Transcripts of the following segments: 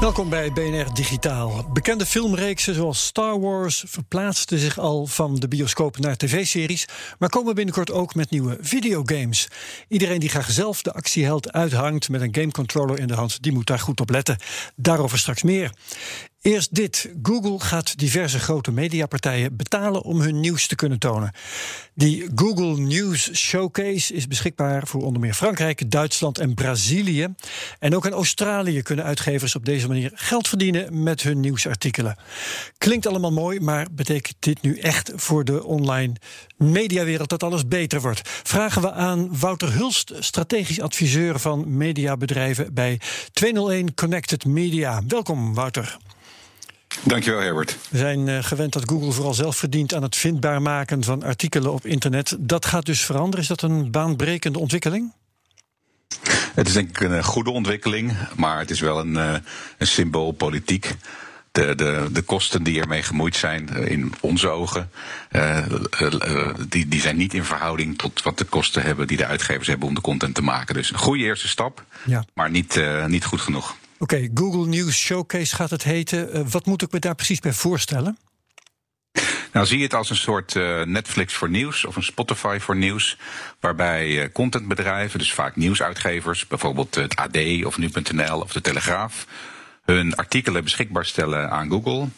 Welkom bij BNR Digitaal. Bekende filmreeksen zoals Star Wars verplaatsten zich al van de bioscoop naar tv-series, maar komen binnenkort ook met nieuwe videogames. Iedereen die graag zelf de actieheld uithangt met een gamecontroller in de hand, die moet daar goed op letten. Daarover straks meer. Eerst dit. Google gaat diverse grote mediapartijen betalen om hun nieuws te kunnen tonen. Die Google News Showcase is beschikbaar voor onder meer Frankrijk, Duitsland en Brazilië. En ook in Australië kunnen uitgevers op deze manier geld verdienen met hun nieuwsartikelen. Klinkt allemaal mooi, maar betekent dit nu echt voor de online mediawereld dat alles beter wordt? Vragen we aan Wouter Hulst, strategisch adviseur van mediabedrijven bij 201 Connected Media. Welkom, Wouter. Dankjewel, Herbert. We zijn uh, gewend dat Google vooral zelf verdient aan het vindbaar maken van artikelen op internet. Dat gaat dus veranderen. Is dat een baanbrekende ontwikkeling? Het is denk ik een goede ontwikkeling, maar het is wel een, uh, een symbool politiek. De, de, de kosten die ermee gemoeid zijn, in onze ogen, uh, die, die zijn niet in verhouding tot wat de kosten hebben die de uitgevers hebben om de content te maken. Dus een goede eerste stap, ja. maar niet, niet goed genoeg. Oké, Google News Showcase gaat het heten. Uh, wat moet ik me daar precies bij voorstellen? Nou, zie je het als een soort uh, Netflix voor nieuws of een Spotify voor nieuws. Waarbij uh, contentbedrijven, dus vaak nieuwsuitgevers, bijvoorbeeld het AD of Nu.nl of de Telegraaf, hun artikelen beschikbaar stellen aan Google.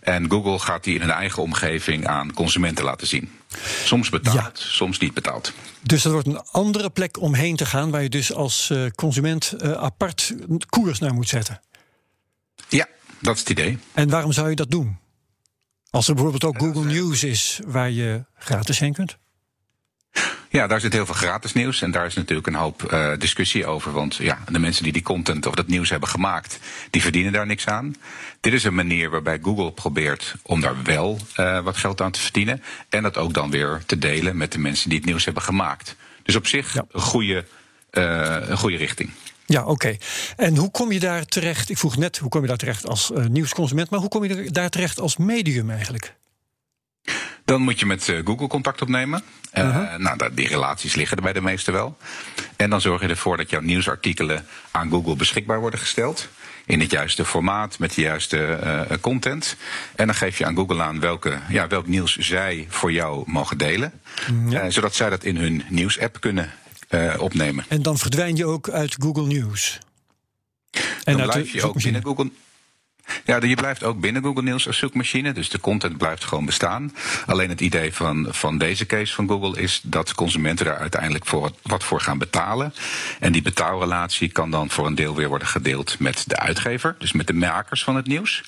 En Google gaat die in hun eigen omgeving aan consumenten laten zien. Soms betaald, ja. soms niet betaald. Dus dat wordt een andere plek om heen te gaan, waar je dus als uh, consument uh, apart koers naar moet zetten. Ja, dat is het idee. En waarom zou je dat doen? Als er bijvoorbeeld ook Google News is, waar je gratis heen kunt? Ja, daar zit heel veel gratis nieuws. En daar is natuurlijk een hoop uh, discussie over. Want ja, de mensen die die content of dat nieuws hebben gemaakt, die verdienen daar niks aan. Dit is een manier waarbij Google probeert om daar wel uh, wat geld aan te verdienen. En dat ook dan weer te delen met de mensen die het nieuws hebben gemaakt. Dus op zich ja. een, goede, uh, een goede richting. Ja, oké. Okay. En hoe kom je daar terecht? Ik vroeg net, hoe kom je daar terecht als nieuwsconsument? Maar hoe kom je daar terecht als medium eigenlijk? Dan moet je met uh, Google contact opnemen. Uh, uh-huh. nou, die relaties liggen er bij de meesten wel. En dan zorg je ervoor dat jouw nieuwsartikelen aan Google beschikbaar worden gesteld. In het juiste formaat, met de juiste uh, content. En dan geef je aan Google aan welke, ja, welk nieuws zij voor jou mogen delen. Ja. Uh, zodat zij dat in hun nieuwsapp kunnen uh, opnemen. En dan verdwijn je ook uit Google News. En dan blijf je ook binnen Google. Ja, je blijft ook binnen Google News als zoekmachine, dus de content blijft gewoon bestaan. Alleen het idee van, van deze case van Google is dat consumenten daar uiteindelijk voor wat voor gaan betalen. En die betaalrelatie kan dan voor een deel weer worden gedeeld met de uitgever, dus met de makers van het nieuws.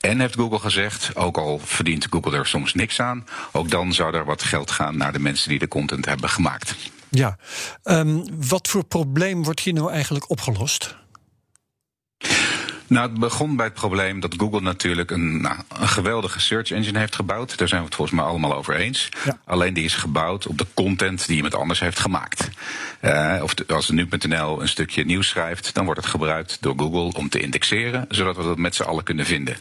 En heeft Google gezegd, ook al verdient Google er soms niks aan, ook dan zou er wat geld gaan naar de mensen die de content hebben gemaakt. Ja, um, wat voor probleem wordt hier nou eigenlijk opgelost? Nou, het begon bij het probleem dat Google natuurlijk een, nou, een geweldige search engine heeft gebouwd. Daar zijn we het volgens mij allemaal over eens. Ja. Alleen die is gebouwd op de content die iemand anders heeft gemaakt. Uh, of de, als nu.nl een stukje nieuws schrijft, dan wordt het gebruikt door Google om te indexeren, zodat we dat met z'n allen kunnen vinden.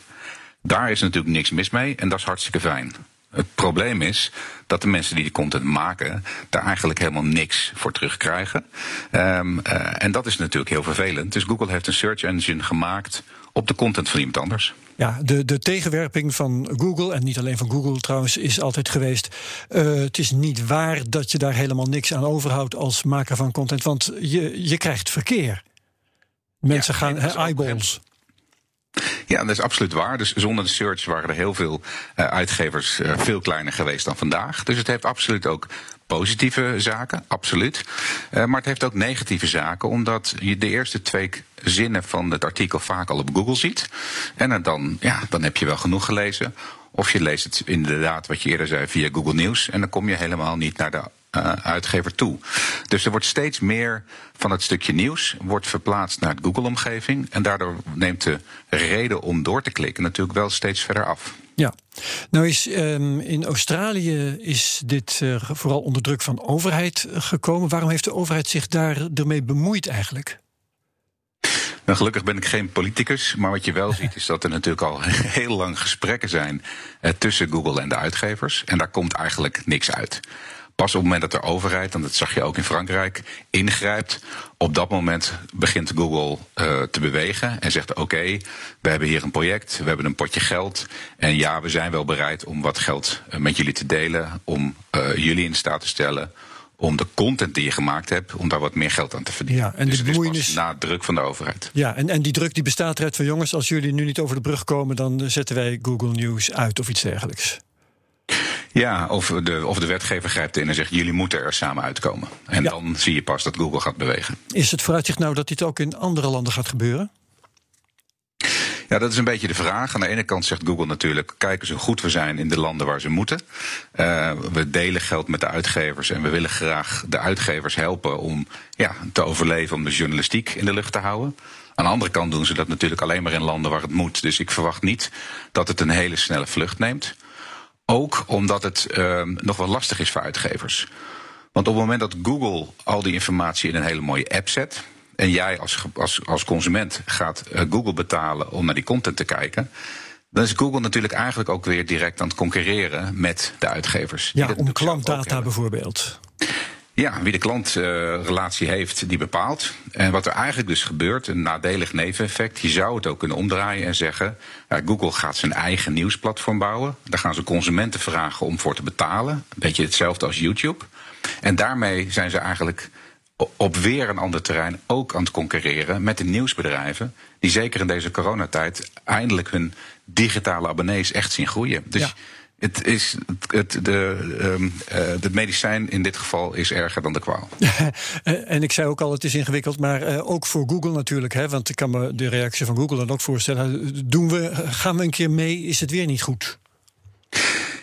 Daar is natuurlijk niks mis mee en dat is hartstikke fijn. Het probleem is dat de mensen die die content maken daar eigenlijk helemaal niks voor terugkrijgen. Um, uh, en dat is natuurlijk heel vervelend. Dus Google heeft een search engine gemaakt op de content van iemand anders. Ja, de, de tegenwerping van Google, en niet alleen van Google trouwens, is altijd geweest. Uh, het is niet waar dat je daar helemaal niks aan overhoudt als maker van content, want je, je krijgt verkeer. Mensen ja, gaan, he, eyeballs. Ja, dat is absoluut waar. Dus zonder de search waren er heel veel uh, uitgevers uh, veel kleiner geweest dan vandaag. Dus het heeft absoluut ook positieve zaken, absoluut. Uh, maar het heeft ook negatieve zaken, omdat je de eerste twee zinnen van het artikel vaak al op Google ziet. En dan, ja, dan heb je wel genoeg gelezen. Of je leest het inderdaad, wat je eerder zei, via Google News. En dan kom je helemaal niet naar de uh, uitgever toe. Dus er wordt steeds meer van het stukje nieuws wordt verplaatst naar de Google-omgeving. En daardoor neemt de reden om door te klikken natuurlijk wel steeds verder af. Ja, nou is um, in Australië is dit uh, vooral onder druk van overheid gekomen. Waarom heeft de overheid zich daar ermee bemoeid eigenlijk? Nou, gelukkig ben ik geen politicus, maar wat je wel ziet is dat er natuurlijk al heel lang gesprekken zijn uh, tussen Google en de uitgevers. En daar komt eigenlijk niks uit. Pas op het moment dat de overheid, en dat zag je ook in Frankrijk, ingrijpt, op dat moment begint Google uh, te bewegen en zegt: Oké, we hebben hier een project, we hebben een potje geld. En ja, we zijn wel bereid om wat geld met jullie te delen, om uh, jullie in staat te stellen om de content die je gemaakt hebt, om daar wat meer geld aan te verdienen. Ja, en dus de bemoeienis... na druk van de overheid. Ja, en, en die druk die bestaat eruit van jongens, als jullie nu niet over de brug komen, dan zetten wij Google News uit of iets dergelijks. Ja, of de, of de wetgever grijpt in en zegt: jullie moeten er samen uitkomen. En ja. dan zie je pas dat Google gaat bewegen. Is het vooruitzicht nou dat dit ook in andere landen gaat gebeuren? Ja, dat is een beetje de vraag. Aan de ene kant zegt Google natuurlijk: kijk eens hoe goed we zijn in de landen waar ze moeten. Uh, we delen geld met de uitgevers en we willen graag de uitgevers helpen om ja, te overleven, om de journalistiek in de lucht te houden. Aan de andere kant doen ze dat natuurlijk alleen maar in landen waar het moet. Dus ik verwacht niet dat het een hele snelle vlucht neemt. Ook omdat het uh, nog wel lastig is voor uitgevers. Want op het moment dat Google al die informatie in een hele mooie app zet. En jij als, als, als consument gaat uh, Google betalen om naar die content te kijken. dan is Google natuurlijk eigenlijk ook weer direct aan het concurreren met de uitgevers. Ja, om klantdata bijvoorbeeld. Ja, wie de klantrelatie uh, heeft, die bepaalt. En wat er eigenlijk dus gebeurt, een nadelig neveneffect, je zou het ook kunnen omdraaien en zeggen: Google gaat zijn eigen nieuwsplatform bouwen. Daar gaan ze consumenten vragen om voor te betalen. Een beetje hetzelfde als YouTube. En daarmee zijn ze eigenlijk op weer een ander terrein ook aan het concurreren met de nieuwsbedrijven. Die zeker in deze coronatijd eindelijk hun digitale abonnees echt zien groeien. Dus ja. Het is het, de, um, uh, de medicijn in dit geval is erger dan de kwaal. en ik zei ook al, het is ingewikkeld, maar uh, ook voor Google natuurlijk. Hè, want ik kan me de reactie van Google dan ook voorstellen. Doen we, gaan we een keer mee, is het weer niet goed?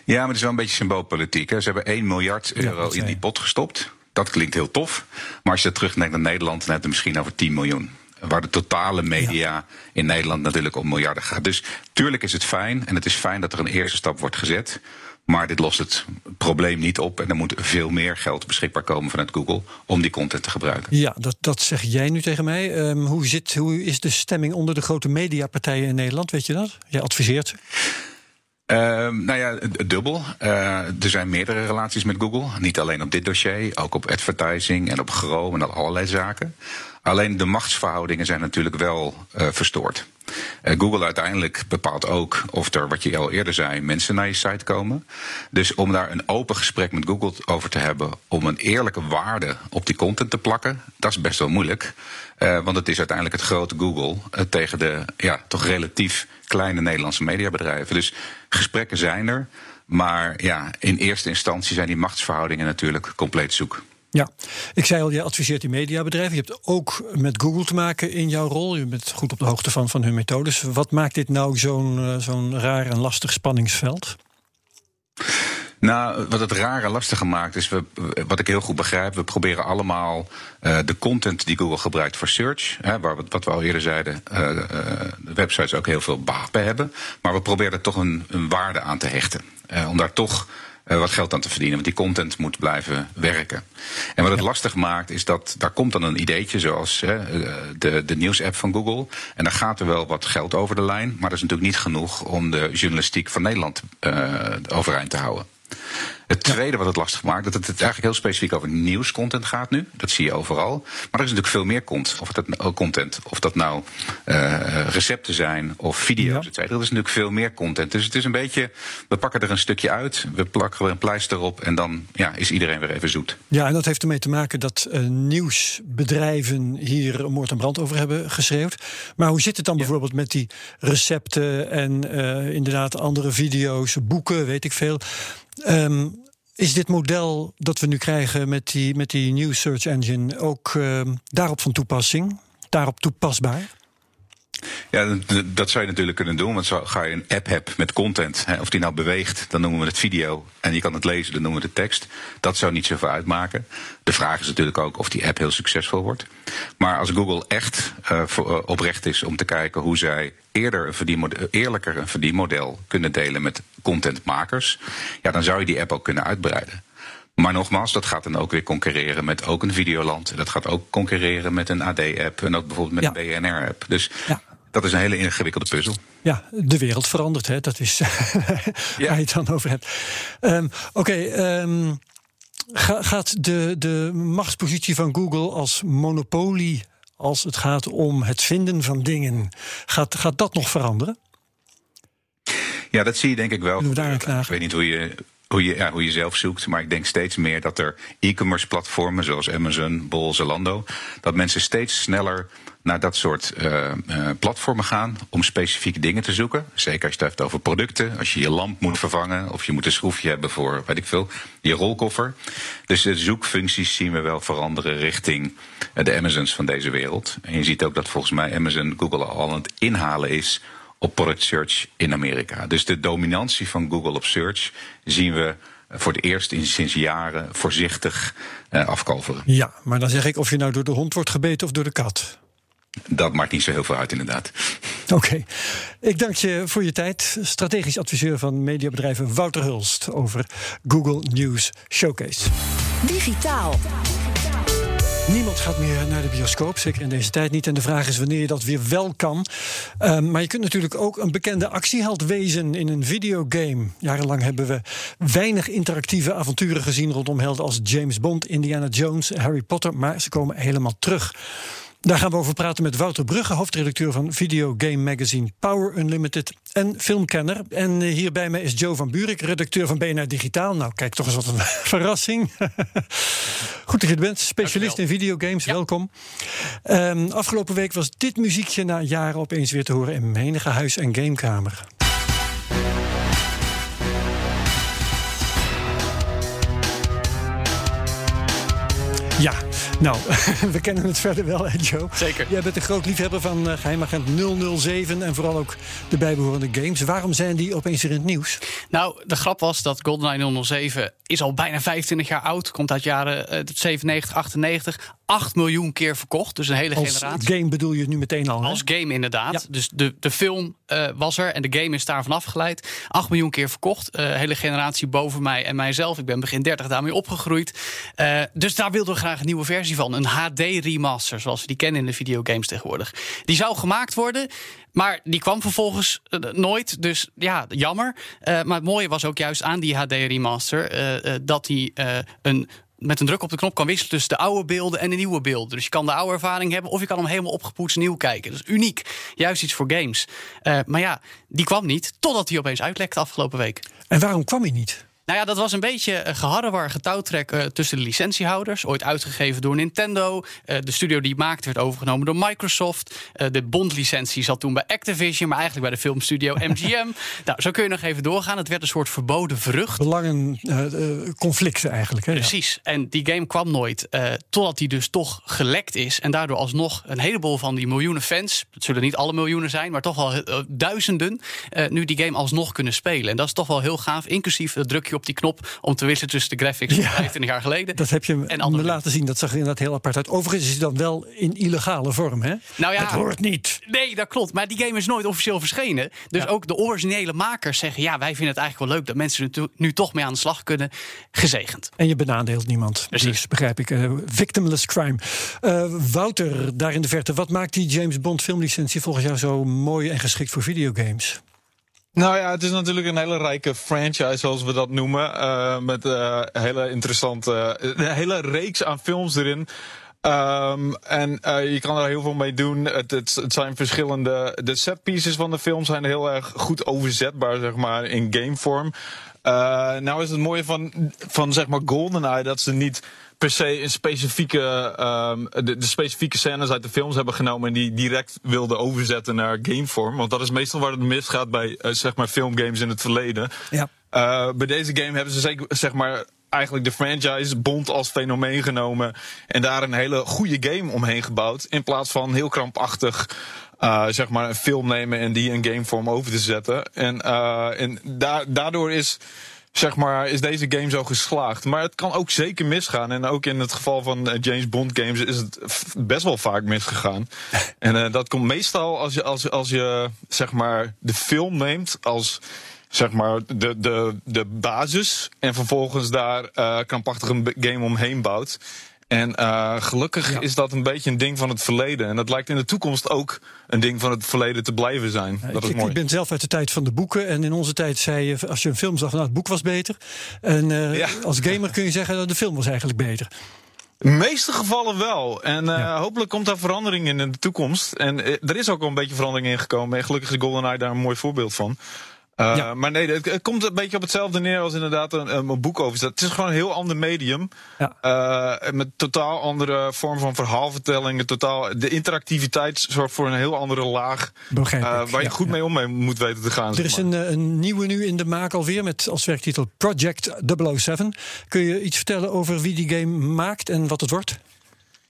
Ja, maar het is wel een beetje symboolpolitiek. Hè. Ze hebben 1 miljard euro ja, in die pot gestopt. Dat klinkt heel tof. Maar als je terugdenkt naar Nederland, dan heb je misschien over 10 miljoen waar de totale media ja. in Nederland natuurlijk om miljarden gaat. Dus tuurlijk is het fijn en het is fijn dat er een eerste stap wordt gezet. Maar dit lost het probleem niet op. En er moet veel meer geld beschikbaar komen vanuit Google om die content te gebruiken. Ja, dat, dat zeg jij nu tegen mij. Um, hoe, zit, hoe is de stemming onder de grote mediapartijen in Nederland? Weet je dat? Jij adviseert. Uh, nou ja, dubbel. Uh, er zijn meerdere relaties met Google. Niet alleen op dit dossier, ook op advertising en op Chrome en op allerlei zaken. Alleen de machtsverhoudingen zijn natuurlijk wel uh, verstoord. Uh, Google uiteindelijk bepaalt ook of er, wat je al eerder zei, mensen naar je site komen. Dus om daar een open gesprek met Google over te hebben, om een eerlijke waarde op die content te plakken, dat is best wel moeilijk. Uh, want het is uiteindelijk het grote Google tegen de ja, toch relatief kleine Nederlandse mediabedrijven. Dus gesprekken zijn er. Maar ja, in eerste instantie zijn die machtsverhoudingen natuurlijk compleet zoek. Ja, ik zei al, je adviseert die mediabedrijven. Je hebt ook met Google te maken in jouw rol. Je bent goed op de hoogte van, van hun methodes. Wat maakt dit nou zo'n uh, zo'n raar en lastig spanningsveld? Nou, wat het raar en lastige maakt, is we, wat ik heel goed begrijp, we proberen allemaal uh, de content die Google gebruikt voor search, hè, waar we, wat we al eerder zeiden, de websites ook heel veel baat bij hebben, maar we proberen er toch een, een waarde aan te hechten. om daar toch uh, wat geld aan te verdienen. Want die content moet blijven werken. En wat het ja. lastig maakt, is dat daar komt dan een ideetje zoals uh, de, de nieuwsapp van Google. En daar gaat er wel wat geld over de lijn. Maar dat is natuurlijk niet genoeg om de journalistiek van Nederland uh, overeind te houden. Het tweede wat het lastig maakt, dat het eigenlijk heel specifiek over nieuwscontent gaat nu. Dat zie je overal. Maar er is natuurlijk veel meer content. Of dat, nou content, of dat nou uh, recepten zijn of video's, ja. et cetera. Er is natuurlijk veel meer content. Dus het is een beetje, we pakken er een stukje uit, we plakken er een pleister op en dan ja, is iedereen weer even zoet. Ja, en dat heeft ermee te maken dat uh, nieuwsbedrijven hier moord en brand over hebben geschreeuwd. Maar hoe zit het dan bijvoorbeeld met die recepten en uh, inderdaad andere video's, boeken, weet ik veel. Um, is dit model dat we nu krijgen met die, met die New Search Engine ook uh, daarop van toepassing? Daarop toepasbaar? Ja, dat zou je natuurlijk kunnen doen. Want zo ga je een app hebben met content. Hè, of die nou beweegt, dan noemen we het video. En je kan het lezen, dan noemen we het tekst. Dat zou niet zoveel uitmaken. De vraag is natuurlijk ook of die app heel succesvol wordt. Maar als Google echt uh, voor, oprecht is om te kijken hoe zij eerder een verdienmodel, eerlijker een verdienmodel kunnen delen met contentmakers, ja, dan zou je die app ook kunnen uitbreiden. Maar nogmaals, dat gaat dan ook weer concurreren met ook een Videoland. Dat gaat ook concurreren met een AD-app en ook bijvoorbeeld met ja. een BNR-app. Dus ja. Dat is een hele ingewikkelde puzzel. Ja, de wereld verandert, hè? dat is ja. waar je het dan over hebt. Um, Oké, okay, um, ga, gaat de, de machtspositie van Google als monopolie als het gaat om het vinden van dingen, gaat, gaat dat nog veranderen? Ja, dat zie je denk ik wel. We daar ik weet niet hoe je hoe je, ja, hoe je zelf zoekt. Maar ik denk steeds meer dat er e-commerce platformen zoals Amazon, Bol, Zalando, dat mensen steeds sneller naar dat soort uh, platformen gaan om specifieke dingen te zoeken. Zeker als je het hebt over producten. Als je je lamp moet vervangen of je moet een schroefje hebben voor, weet ik veel, je rolkoffer. Dus de zoekfuncties zien we wel veranderen richting de Amazons van deze wereld. En je ziet ook dat volgens mij Amazon Google al aan het inhalen is op product search in Amerika. Dus de dominantie van Google op search zien we voor het eerst in, sinds jaren voorzichtig uh, afkalveren. Ja, maar dan zeg ik of je nou door de hond wordt gebeten of door de kat. Dat maakt niet zo heel veel uit, inderdaad. Oké. Okay. Ik dank je voor je tijd. Strategisch adviseur van mediabedrijven Wouter Hulst over Google News Showcase. Digitaal. Niemand gaat meer naar de bioscoop, zeker in deze tijd niet. En de vraag is wanneer je dat weer wel kan. Um, maar je kunt natuurlijk ook een bekende actieheld wezen in een videogame. Jarenlang hebben we weinig interactieve avonturen gezien rondom helden als James Bond, Indiana Jones, Harry Potter. Maar ze komen helemaal terug. Daar gaan we over praten met Wouter Brugge, hoofdredacteur van videogame magazine Power Unlimited en filmkenner. En hier bij mij is Joe van Buurik, redacteur van BNR Digitaal. Nou, kijk, toch eens wat een verrassing. Goed dat je er bent, specialist in videogames, ja. welkom. Um, afgelopen week was dit muziekje na jaren opeens weer te horen in menige huis- en gamekamer. Ja, nou, we kennen het verder wel, hè, Joe? Zeker. Jij bent een groot liefhebber van uh, geheimagent 007 en vooral ook de bijbehorende games. Waarom zijn die opeens weer in het nieuws? Nou, de grap was dat GoldenEye 007 is al bijna 25 jaar oud. Komt uit jaren uh, 97, 98. 8 miljoen keer verkocht. Dus een hele als generatie. game bedoel je het nu meteen al? Als hè? game inderdaad. Ja. Dus de, de film uh, was er en de game is daarvan afgeleid. 8 miljoen keer verkocht. Uh, hele generatie boven mij en mijzelf. Ik ben begin 30 daarmee opgegroeid. Uh, dus daar wilden we graag een nieuwe versie van. Een HD remaster, zoals we die kennen in de videogames tegenwoordig. Die zou gemaakt worden. Maar die kwam vervolgens nooit. Dus ja, jammer. Maar het mooie was ook juist aan die HD remaster uh, dat die een met een druk op de knop kan wisselen tussen de oude beelden en de nieuwe beelden. Dus je kan de oude ervaring hebben of je kan hem helemaal opgepoetst nieuw kijken. Dat is uniek. Juist iets voor games. Uh, maar ja, die kwam niet totdat hij opeens uitlekte afgelopen week. En waarom kwam hij niet? Nou ja, dat was een beetje een geharrewar getouwtrek uh, tussen de licentiehouders. Ooit uitgegeven door Nintendo. Uh, de studio die maakte werd overgenomen door Microsoft. Uh, de Bond-licentie zat toen bij Activision, maar eigenlijk bij de filmstudio MGM. nou, zo kun je nog even doorgaan. Het werd een soort verboden vrucht. Belangen, conflicten eigenlijk. Hè? Precies. Ja. En die game kwam nooit, totdat die dus toch gelekt is. En daardoor alsnog een heleboel van die miljoenen fans, het zullen niet alle miljoenen zijn, maar toch wel duizenden, nu die game alsnog kunnen spelen. En dat is toch wel heel gaaf, inclusief het drukje op op die knop om te wisselen tussen de graphics van ja, 25 jaar geleden. Dat heb je en me laten zien. Dat zag er inderdaad heel apart uit. Overigens is het dan wel in illegale vorm, hè? Nou ja, dat hoort niet. Nee, dat klopt. Maar die game is nooit officieel verschenen. Dus ja. ook de originele makers zeggen: ja, wij vinden het eigenlijk wel leuk dat mensen er nu toch mee aan de slag kunnen. Gezegend. En je benadeelt niemand. Precies. Dus begrijp ik. Uh, victimless crime. Uh, Wouter, daar in de verte, wat maakt die James Bond filmlicentie volgens jou zo mooi en geschikt voor videogames? Nou ja, het is natuurlijk een hele rijke franchise, zoals we dat noemen. Uh, met uh, hele interessante, een hele reeks aan films erin. Um, en je kan er heel veel mee doen. Het, het, het, zijn verschillende. De set pieces van de film zijn heel erg goed overzetbaar, zeg maar, in gamevorm. Uh, nou is het mooie van, van zeg maar GoldenEye dat ze niet per se een specifieke, um, de, de, specifieke scènes uit de films hebben genomen en die direct wilden overzetten naar gamevorm. Want dat is meestal waar het misgaat bij uh, zeg maar filmgames in het verleden. Ja. Uh, bij deze game hebben ze zeker zeg maar eigenlijk de franchise Bond als fenomeen genomen en daar een hele goede game omheen gebouwd in plaats van heel krampachtig uh, zeg maar een film nemen en die in gamevorm over te zetten. En, uh, en da daardoor is zeg maar, is deze game zo geslaagd. Maar het kan ook zeker misgaan. En ook in het geval van James Bond games is het best wel vaak misgegaan. en uh, dat komt meestal als je, als, als je zeg maar, de film neemt als zeg maar, de, de, de basis. En vervolgens daar uh, krampachtig een game omheen bouwt. En uh, gelukkig is dat een beetje een ding van het verleden. En dat lijkt in de toekomst ook een ding van het verleden te blijven zijn. dat ik, is mooi. ik ben zelf uit de tijd van de boeken. En in onze tijd zei je, als je een film zag, nou het boek was beter. En uh, ja. als gamer kun je zeggen dat de film was eigenlijk beter. In de meeste gevallen wel. En uh, ja. hopelijk komt daar verandering in in de toekomst. En er is ook al een beetje verandering in gekomen. En gelukkig is GoldenEye daar een mooi voorbeeld van. Uh, ja. Maar nee, het, het, komt een beetje op hetzelfde neer als inderdaad een, een boek over. Het is gewoon een heel ander medium. Ja. Uh, met totaal andere vorm van verhaalvertelling. Totaal, de interactiviteit zorgt voor een heel andere laag. Uh, waar je ja, goed mee om mee moet weten te gaan. Er is een, een, nieuwe nu in de maak alweer met als werktitel Project 007. Kun je iets vertellen over wie die game maakt en wat het wordt?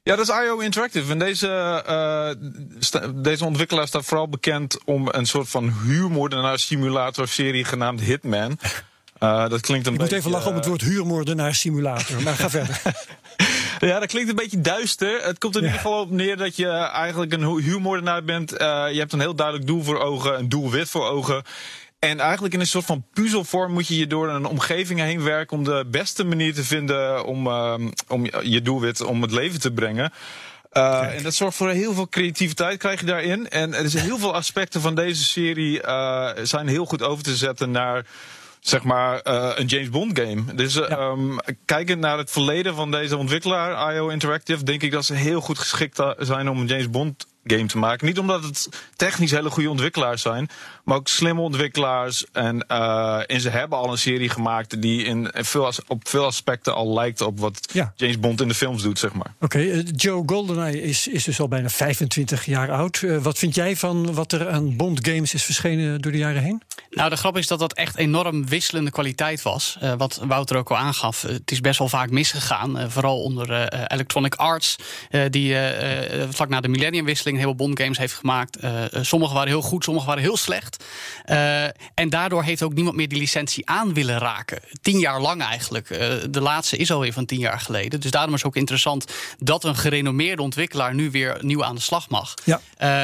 Ja, dat is IO Interactive. En deze, uh, deze ontwikkelaar staat vooral bekend om een soort van huurmoordenaar simulator serie genaamd Hitman. Uh, dat klinkt een Ik beetje, moet even lachen om het woord huurmoordenaar simulator, maar ga verder. Ja, dat klinkt een beetje duister. Het komt er in ja. ieder geval op neer dat je eigenlijk een huurmoordenaar bent. Uh, je hebt een heel duidelijk doel voor ogen, een doelwit voor ogen. En eigenlijk in een soort van puzzelvorm moet je je door een omgeving heen werken om de beste manier te vinden om, uh, om je doelwit om het leven te brengen. Uh, en dat zorgt voor heel veel creativiteit krijg je daarin. En er zijn heel veel aspecten van deze serie uh, zijn heel goed over te zetten naar zeg maar uh, een James Bond game. Dus ja. um, kijkend naar het verleden van deze ontwikkelaar, IO Interactive, denk ik dat ze heel goed geschikt zijn om een James Bond game te maken. Niet omdat het technisch hele goede ontwikkelaars zijn, maar ook slimme ontwikkelaars. En, uh, en ze hebben al een serie gemaakt die in veel, op veel aspecten al lijkt op wat ja. James Bond in de films doet, zeg maar. Oké, okay, uh, Joe GoldenEye is, is dus al bijna 25 jaar oud. Uh, wat vind jij van wat er aan Bond games is verschenen door de jaren heen? Nou, de grap is dat dat echt enorm wisselende kwaliteit was. Uh, wat Wouter ook al aangaf. het is best wel vaak misgegaan. Uh, vooral onder uh, Electronic Arts. die vlak na de millenniumwisseling heel veel Bond games heeft gemaakt. sommige waren heel goed, sommige waren heel slecht. En daardoor heeft ook niemand meer die licentie aan willen raken. Tien jaar lang eigenlijk. de laatste is alweer van tien jaar geleden. Dus daarom is het ook interessant dat een gerenommeerde ontwikkelaar nu weer nieuw aan de slag mag. Ja.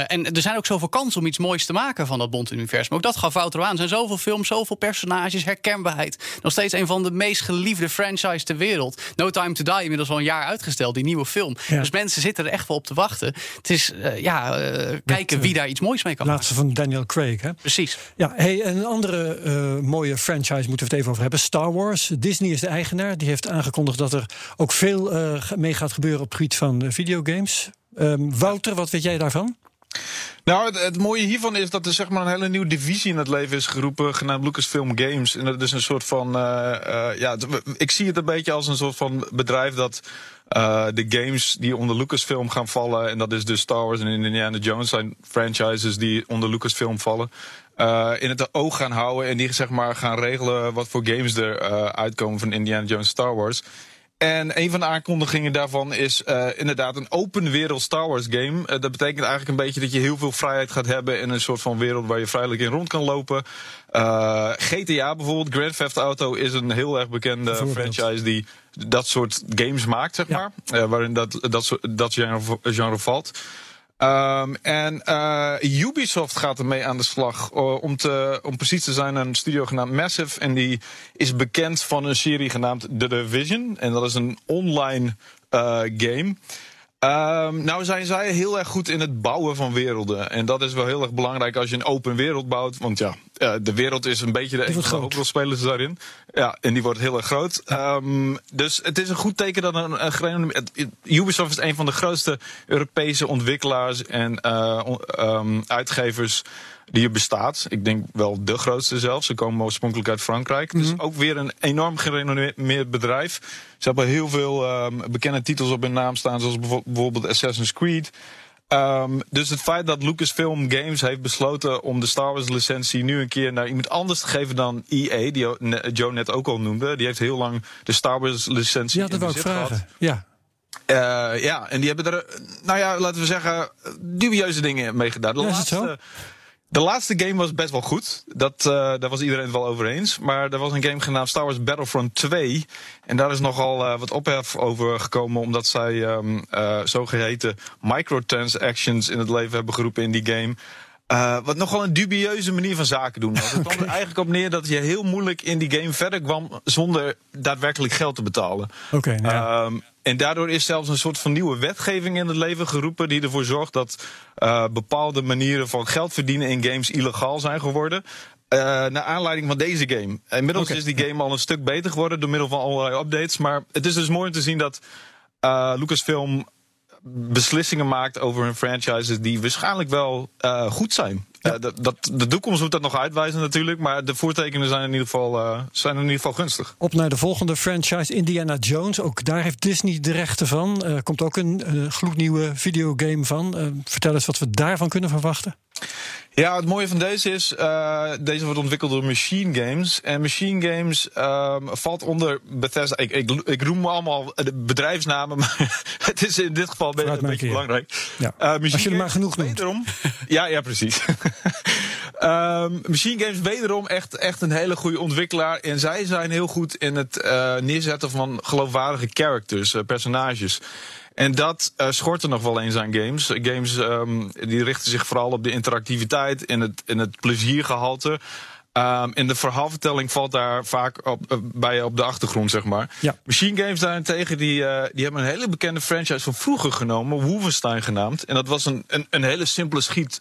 en er zijn ook zoveel kansen om iets moois te maken van dat Bond-universum. Ook dat gaf Wouter aan. Er zijn zoveel films, zoveel personages, herkenbaarheid. Nog steeds een van de meest geliefde franchises ter wereld. No Time to Die, inmiddels al een jaar uitgesteld, die nieuwe film. Ja. Dus mensen zitten er echt wel op te wachten. Het is ja, kijken wie daar iets moois mee kan laatste maken. van Daniel Craig, hè? Precies. Ja, hey, een andere uh, mooie franchise moeten we het even over hebben. Star Wars. Disney is de eigenaar. Die heeft aangekondigd dat er ook veel mee gaat gebeuren op het gebied van videogames. Um, Wouter, wat weet jij daarvan? Nou, het, het, mooie hiervan is dat er zeg maar een hele nieuwe divisie in het leven is geroepen, genaamd Lucasfilm Games. En dat is een soort van, uh, uh, ja, ik zie het een beetje als een soort van bedrijf dat uh, de games die onder Lucasfilm gaan vallen, en dat is dus Star Wars en Indiana Jones, zijn franchises die onder Lucasfilm vallen. Uh, in het oog gaan houden en die zeg maar gaan regelen wat voor games er uh, uitkomen van Indiana Jones Star Wars. En een van de aankondigingen daarvan is uh, inderdaad een open wereld Star Wars game. Uh, dat betekent eigenlijk een beetje dat je heel veel vrijheid gaat hebben in een soort van wereld waar je vrijelijk in rond kan lopen. Uh, GTA bijvoorbeeld, Grand Theft Auto is een heel erg bekende franchise die dat soort games maakt, zeg ja. maar. waarin dat, dat, dat genre, genre valt. Um, en uh, Ubisoft gaat ermee aan de slag. Uh, om, te, om precies te zijn, een studio genaamd Massive. En die is bekend van een serie genaamd The Division. En dat is een online uh, game. Um, nou zijn zij heel erg goed in het bouwen van werelden. En dat is wel heel erg belangrijk als je een open wereld bouwt. Want ja, uh, de wereld is een beetje de enige hoofdrolspelers daarin. Ja, en die wordt heel erg groot. Ja. Um, dus het is een goed teken dat een, een, Ubisoft is een van de grootste Europese ontwikkelaars en uh, um, uitgevers die er bestaat. Ik denk wel de grootste zelfs. Ze komen oorspronkelijk uit Frankrijk. Mm -hmm. Dus ook weer een enorm gerenommeerd bedrijf. Ze hebben heel veel um, bekende titels op hun naam staan, zoals bijvoorbeeld Assassin's Creed. Um, dus het feit dat Lucasfilm Games heeft besloten om de Star Wars licentie nu een keer naar iemand anders te geven dan EA, die Joe net ook al noemde. Die heeft heel lang de Star Wars licentie ja, dat in bezit vragen. gehad. Ja. Uh, ja, en die hebben er, nou ja, laten we zeggen, dubieuze dingen mee gedaan. De ja, laatste, de laatste game was best wel goed. Dat, uh, daar was iedereen het wel over eens. Maar er was een game genaamd Star Wars Battlefront 2. En daar is nogal uh, wat ophef over gekomen. Omdat zij um, uh, zogeheten microtransactions in het leven hebben geroepen in die game. Uh, wat nogal een dubieuze manier van zaken doen. Het kwam er eigenlijk op neer dat je heel moeilijk in die game verder kwam zonder daadwerkelijk geld te betalen. Oké. Okay, ja. um, en daardoor is zelfs een soort van nieuwe wetgeving in het leven geroepen die ervoor zorgt dat uh, bepaalde manieren van geld verdienen in games illegaal zijn geworden. Uh, naar aanleiding van deze game. Inmiddels okay. is die game al een stuk beter geworden door middel van allerlei updates. Maar het is dus mooi om te zien dat uh, Lucasfilm beslissingen maakt over hun franchises die waarschijnlijk wel uh, goed zijn. Ja. Dat, dat, de toekomst moet dat nog uitwijzen natuurlijk, maar de voortekenen zijn in ieder geval, uh, zijn in ieder geval gunstig. Op naar de volgende franchise, Indiana Jones. Ook daar heeft Disney de rechten van. Er komt ook een gloednieuwe videogame van. vertel eens wat we daarvan kunnen verwachten. Ja, het mooie van deze is, uh, deze wordt ontwikkeld door Machine Games. En Machine Games uh, valt onder Bethesda. Ik, ik, ik noem allemaal de bedrijfsnamen, maar het is in dit geval een, een beetje belangrijk. Ja. Uh, Als je er maar genoeg noemt. Wederom, ja, ja, precies. Um, Machine Games wederom echt, echt een hele goede ontwikkelaar. En zij zijn heel goed in het uh, neerzetten van geloofwaardige characters, personages. En dat uh, schort er nog wel eens aan games. Games um, die richten zich vooral op de interactiviteit en het, en het pleziergehalte. Um, en de verhaalvertelling valt daar vaak op, uh, bij op de achtergrond, zeg maar. Ja. Machine Games daarentegen, die, uh, die hebben een hele bekende franchise van vroeger genomen, Wolfenstein genaamd. En dat was een, een, een hele simpele schiet.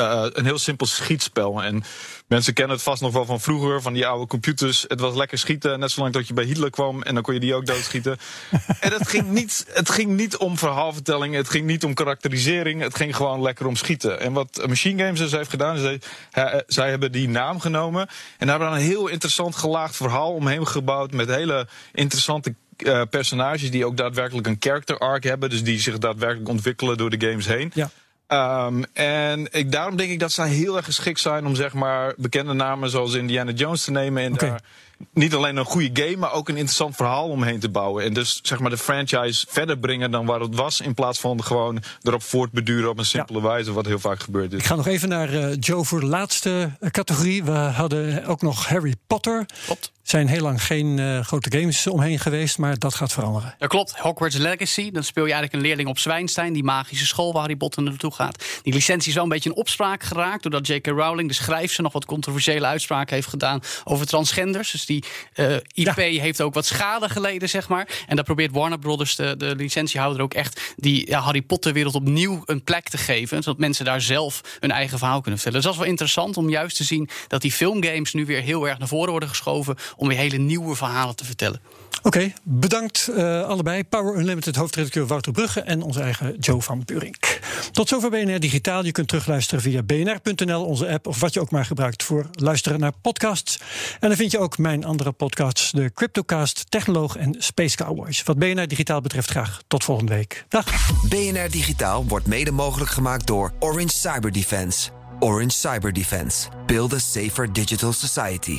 Uh, een heel simpel schietspel. En mensen kennen het vast nog wel van vroeger, van die oude computers. Het was lekker schieten, net zolang dat je bij Hitler kwam en dan kon je die ook doodschieten. en het ging, niet, het ging niet om verhaalvertelling, het ging niet om karakterisering, het ging gewoon lekker om schieten. En wat Machine Games dus heeft gedaan, is zij, zij hebben die naam genomen en hebben een heel interessant gelaagd verhaal omheen gebouwd met hele interessante uh, personages die ook daadwerkelijk een character arc hebben, dus die zich daadwerkelijk ontwikkelen door de games heen. Ja. Um, en ik, daarom denk ik dat zij heel erg geschikt zijn om zeg maar bekende namen zoals Indiana Jones te nemen en okay. daar niet alleen een goede game, maar ook een interessant verhaal omheen te bouwen. En dus zeg maar de franchise verder brengen dan waar het was, in plaats van gewoon erop voortbeduren op een simpele ja. wijze, wat heel vaak gebeurt is. Ik ga nog even naar uh, Joe voor de laatste categorie. We hadden ook nog Harry Potter. Klopt. Zijn heel lang geen uh, grote games omheen geweest, maar dat gaat veranderen. Ja, klopt. Hogwarts Legacy. Dan speel je eigenlijk een leerling op Zwijnstein, die magische school waar Harry Potter naartoe gaat. Die licentie is wel een beetje in opspraak geraakt, doordat J.K. Rowling, de schrijfster, nog wat controversiële uitspraken heeft gedaan over transgenders. Dus die uh, IP ja. heeft ook wat schade geleden, zeg maar. En daar probeert Warner Brothers, de, de licentiehouder, ook echt die ja, Harry Potter-wereld opnieuw een plek te geven. Zodat mensen daar zelf hun eigen verhaal kunnen vertellen. Dus dat is wel interessant om juist te zien dat die filmgames nu weer heel erg naar voren worden geschoven om weer hele nieuwe verhalen te vertellen. Oké, okay, bedankt uh, allebei. Power Unlimited hoofdredacteur Wouter Brugge en onze eigen Joe van Burink. Tot zover BNR Digitaal. Je kunt terugluisteren via bnr.nl, onze app, of wat je ook maar gebruikt voor luisteren naar podcasts. En dan vind je ook mijn andere podcasts, de Cryptocast, Technoloog en Space Cowboys. Wat BNR Digitaal betreft graag tot volgende week. Dag. BNR Digitaal wordt mede mogelijk gemaakt door Orange Cyber Defense. Orange Cyber Defense. Build a safer digital society.